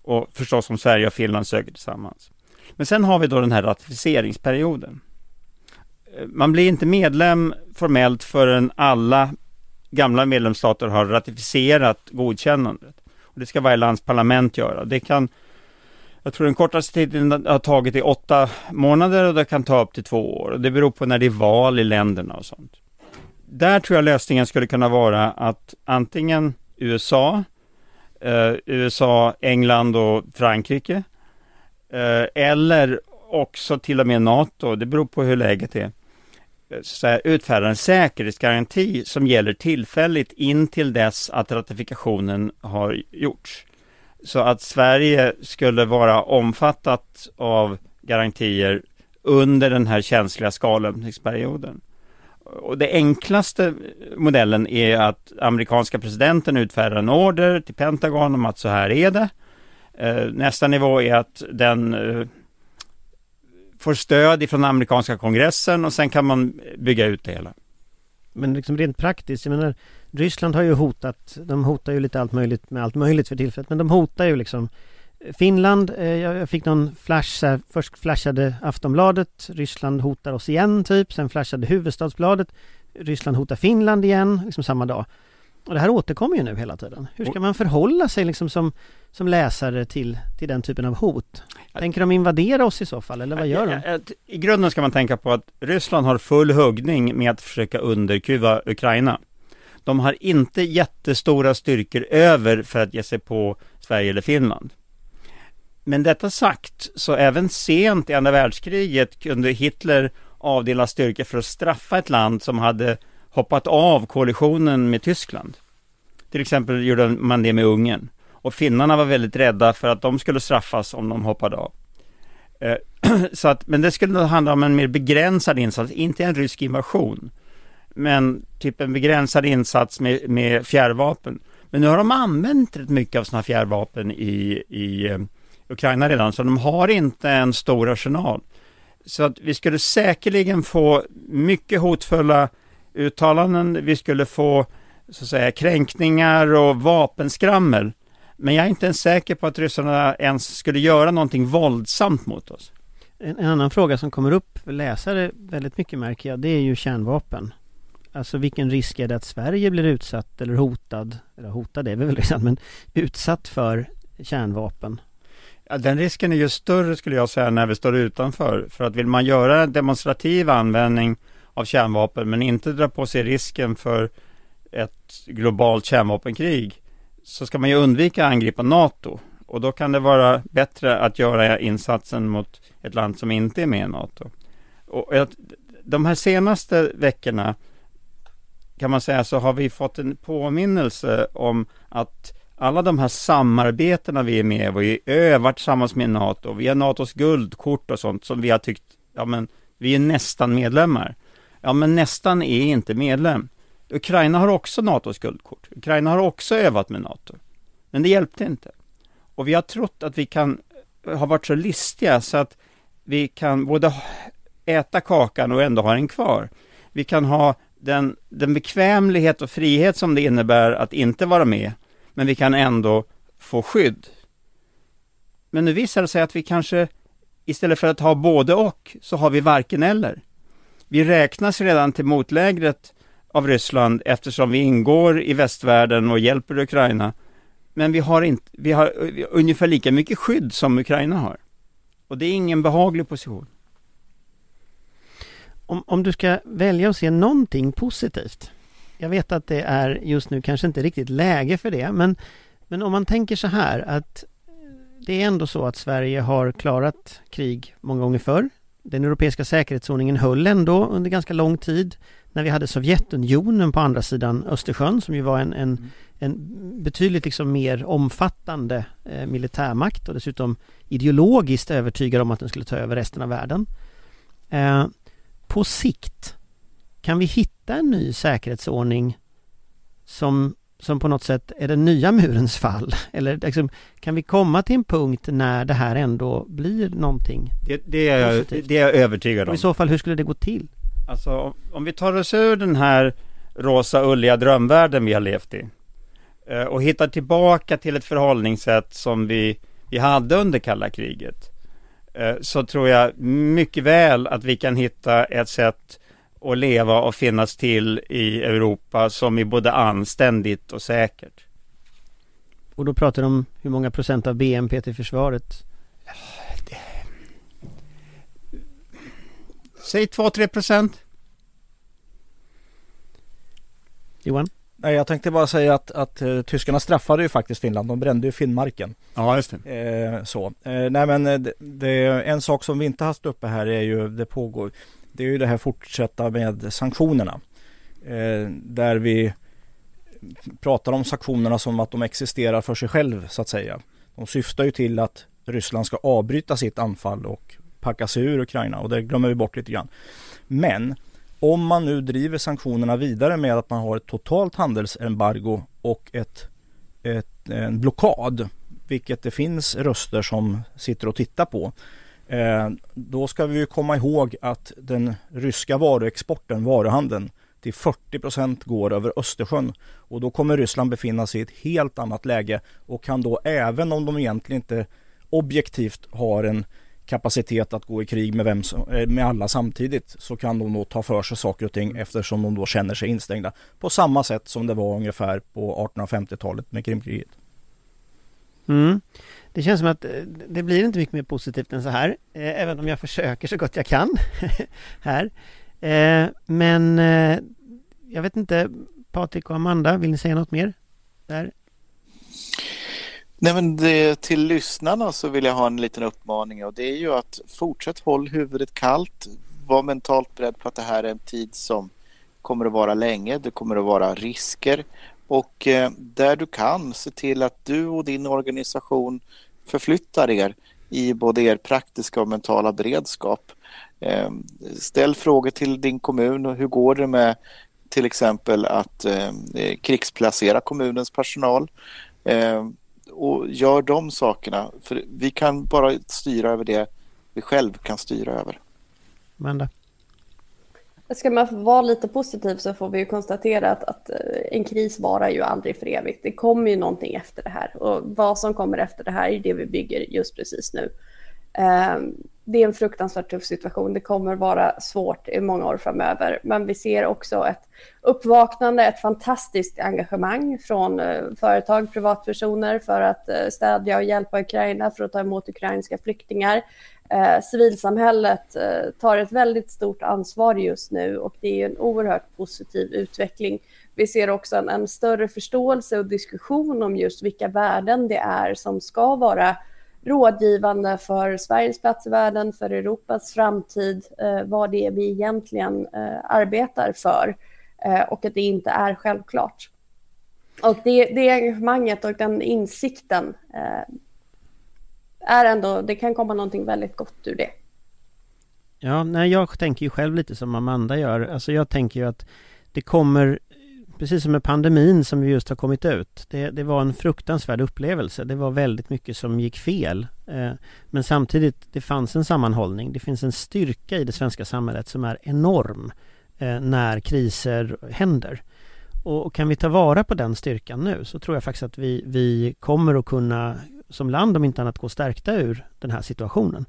Och förstås om Sverige och Finland söker tillsammans. Men sen har vi då den här ratificeringsperioden. Eh, man blir inte medlem formellt förrän alla gamla medlemsstater har ratificerat godkännandet. Och det ska varje lands parlament göra. Det kan jag tror den kortaste tiden har tagit i åtta månader och det kan ta upp till två år. Det beror på när det är val i länderna och sånt. Där tror jag lösningen skulle kunna vara att antingen USA, eh, USA, England och Frankrike eh, eller också till och med NATO, det beror på hur läget är, eh, så här, utfärdar en säkerhetsgaranti som gäller tillfälligt in till dess att ratifikationen har gjorts. Så att Sverige skulle vara omfattat av garantier under den här känsliga skalöppningsperioden. Och det enklaste modellen är att amerikanska presidenten utfärdar en order till Pentagon om att så här är det. Eh, nästa nivå är att den eh, får stöd ifrån amerikanska kongressen och sen kan man bygga ut det hela. Men liksom rent praktiskt, jag menar Ryssland har ju hotat, de hotar ju lite allt möjligt med allt möjligt för tillfället, men de hotar ju liksom Finland, eh, jag fick någon flash här, först flashade Aftonbladet, Ryssland hotar oss igen typ, sen flashade Huvudstadsbladet, Ryssland hotar Finland igen, liksom samma dag. Och det här återkommer ju nu hela tiden. Hur ska man förhålla sig liksom som, som läsare till, till den typen av hot? Tänker de invadera oss i så fall, eller vad gör de? I grunden ska man tänka på att Ryssland har full huggning med att försöka underkuva Ukraina. De har inte jättestora styrkor över för att ge sig på Sverige eller Finland. Men detta sagt, så även sent i andra världskriget kunde Hitler avdela styrkor för att straffa ett land som hade hoppat av koalitionen med Tyskland. Till exempel gjorde man det med Ungern. Och finnarna var väldigt rädda för att de skulle straffas om de hoppade av. Eh, *clears throat* så att, men det skulle handla om en mer begränsad insats, inte en rysk invasion. Men typ en begränsad insats med, med fjärrvapen. Men nu har de använt rätt mycket av sina fjärrvapen i, i eh, Ukraina redan, så de har inte en stor arsenal. Så att vi skulle säkerligen få mycket hotfulla uttalanden, vi skulle få så att säga kränkningar och vapenskrammel. Men jag är inte ens säker på att ryssarna ens skulle göra någonting våldsamt mot oss. En, en annan fråga som kommer upp för läsare väldigt mycket märker jag, det är ju kärnvapen. Alltså vilken risk är det att Sverige blir utsatt eller hotad, eller hotad är vi väl redan, men utsatt för kärnvapen? Ja, den risken är ju större skulle jag säga när vi står utanför. För att vill man göra demonstrativ användning av kärnvapen men inte dra på sig risken för ett globalt kärnvapenkrig så ska man ju undvika att angripa NATO. Och då kan det vara bättre att göra insatsen mot ett land som inte är med i NATO. Och de här senaste veckorna kan man säga så har vi fått en påminnelse om att alla de här samarbetena vi är med vi övar tillsammans med NATO, vi har NATOs guldkort och sånt som vi har tyckt, ja men vi är nästan medlemmar. Ja men nästan är inte medlem. Ukraina har också NATOs guldkort. Ukraina har också övat med NATO. Men det hjälpte inte. Och vi har trott att vi kan eh, ha varit så listiga så att vi kan både äta kakan och ändå ha den kvar. Vi kan ha den, den bekvämlighet och frihet som det innebär att inte vara med, men vi kan ändå få skydd. Men nu visar det sig att vi kanske istället för att ha både och, så har vi varken eller. Vi räknas redan till motlägret av Ryssland eftersom vi ingår i västvärlden och hjälper Ukraina. Men vi har, inte, vi har ungefär lika mycket skydd som Ukraina har. Och det är ingen behaglig position. Om, om du ska välja att se någonting positivt. Jag vet att det är just nu kanske inte riktigt läge för det, men, men om man tänker så här att det är ändå så att Sverige har klarat krig många gånger förr. Den europeiska säkerhetsordningen höll ändå under ganska lång tid när vi hade Sovjetunionen på andra sidan Östersjön som ju var en, en, mm. en betydligt liksom mer omfattande eh, militärmakt och dessutom ideologiskt övertygad om att den skulle ta över resten av världen. Eh, på sikt kan vi hitta en ny säkerhetsordning som som på något sätt är den nya murens fall? *laughs* Eller liksom, kan vi komma till en punkt när det här ändå blir någonting Det, det, är, jag, det är jag övertygad om. Och i så fall, hur skulle det gå till? Alltså, om, om vi tar oss ur den här rosa ulliga drömvärlden vi har levt i eh, och hittar tillbaka till ett förhållningssätt som vi, vi hade under kalla kriget så tror jag mycket väl att vi kan hitta ett sätt och leva och finnas till i Europa som är både anständigt och säkert. Och då pratar du om hur många procent av BNP till försvaret? Det... Säg 2-3 procent. Johan? Nej, jag tänkte bara säga att, att uh, tyskarna straffade ju faktiskt Finland. De brände ju Finnmarken. Ja, just det. Eh, så. Eh, nej, men det, det, en sak som vi inte haft uppe här är ju, det pågår, det är ju det här fortsätta med sanktionerna. Där vi pratar om sanktionerna som att de existerar för sig själv så att säga. De syftar ju till att Ryssland ska avbryta sitt anfall och packa sig ur Ukraina och det glömmer vi bort lite grann. Men om man nu driver sanktionerna vidare med att man har ett totalt handelsembargo och ett, ett, en blockad, vilket det finns röster som sitter och tittar på, Eh, då ska vi komma ihåg att den ryska varuexporten, varuhandeln, till 40 procent går över Östersjön. Och då kommer Ryssland befinna sig i ett helt annat läge och kan då även om de egentligen inte objektivt har en kapacitet att gå i krig med, vem som, eh, med alla samtidigt så kan de då ta för sig saker och ting eftersom de då känner sig instängda. På samma sätt som det var ungefär på 1850-talet med Krimkriget. Mm. Det känns som att eh, det blir inte mycket mer positivt än så här, eh, även om jag försöker så gott jag kan *laughs* här. Men jag vet inte, Patrik och Amanda, vill ni säga något mer? Där? Nej men det, till lyssnarna så vill jag ha en liten uppmaning och det är ju att fortsätt håll huvudet kallt. Var mentalt beredd på att det här är en tid som kommer att vara länge. Det kommer att vara risker och eh, där du kan se till att du och din organisation förflyttar er i både er praktiska och mentala beredskap. Eh, ställ frågor till din kommun och hur går det med till exempel att eh, krigsplacera kommunens personal. Eh, och gör de sakerna, för vi kan bara styra över det vi själv kan styra över. Amanda? Ska man vara lite positiv så får vi ju konstatera att, att, eh, en kris varar ju aldrig för evigt. Det kommer ju någonting efter det här och vad som kommer efter det här är det vi bygger just precis nu. Ehm, det är en fruktansvärt tuff situation. Det kommer vara svårt i många år framöver, men vi ser också ett uppvaknande, ett fantastiskt engagemang från eh, företag, privatpersoner för att eh, stödja och hjälpa Ukraina, för att ta emot ukrainska flyktingar. Eh, civilsamhället tar ett väldigt stort ansvar just nu och det är en oerhört positiv utveckling. Vi ser också en, en, större förståelse och diskussion om just vilka värden det är som ska vara rådgivande för Sveriges plats i världen, för Europas framtid, eh, vad det är vi egentligen eh, arbetar för eh, och att det inte är självklart. Och det, det engagemanget och den insikten eh, är ändå, det kan komma någonting väldigt gott ur det. Ja, nej, jag tänker ju själv lite som Amanda gör. Alltså jag tänker ju att det kommer precis som med pandemin som vi just har kommit ut. Det, det var en fruktansvärd upplevelse. Det var väldigt mycket som gick fel. Eh, men samtidigt, det fanns en sammanhållning. Det finns en styrka i det svenska samhället som är enorm eh, när kriser händer. Och kan vi ta vara på den styrkan nu så tror jag faktiskt att vi, vi kommer att kunna som land om inte annat gå stärkta ur den här situationen.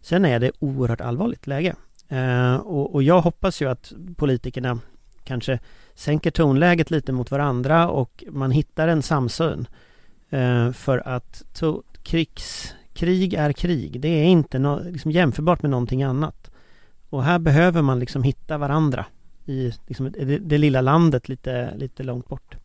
Sen är det oerhört allvarligt läge. Eh, och, och, jag hoppas ju att politikerna kanske sänker tonläget lite mot varandra och man hittar en samsyn. Eh, för att to, krigs, krig är krig. Det är inte no, liksom jämförbart med någonting annat. Och här behöver man liksom hitta varandra i liksom det, det, lilla landet lite, lite långt bort.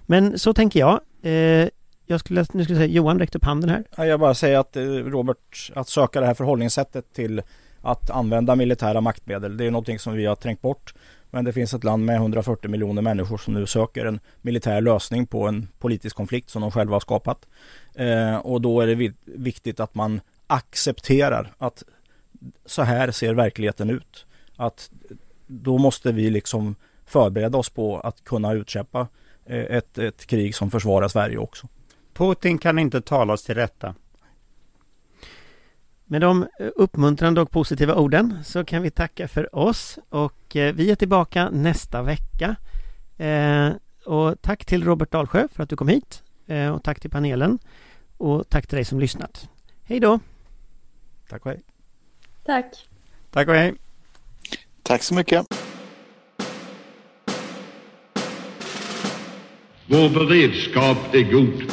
Men så tänker jag. Eh, jag skulle, nu skulle säga, Johan räckte upp handen här. Jag bara säger att eh, Robert, att söka det här förhållningssättet till att använda militära maktmedel, det är någonting som vi har trängt bort. Men det finns ett land med 140 miljoner människor som nu söker en militär lösning på en politisk konflikt som de själva har skapat. Eh, och då är det viktigt att man accepterar att så här ser verkligheten ut. Att då måste vi liksom förbereda oss på att kunna utkämpa eh, ett, ett krig som försvarar Sverige också. Putin kan inte talas till rätta. Med de uppmuntrande och positiva orden så kan vi tacka för oss och eh, vi är tillbaka nästa vecka. Eh, och tack till Robert Dalsjö för att du kom hit och tack till panelen och tack till dig som lyssnat. Hej då! Tack och hej! Tack! Tack och hej! Tack så mycket! Vår beredskap är god.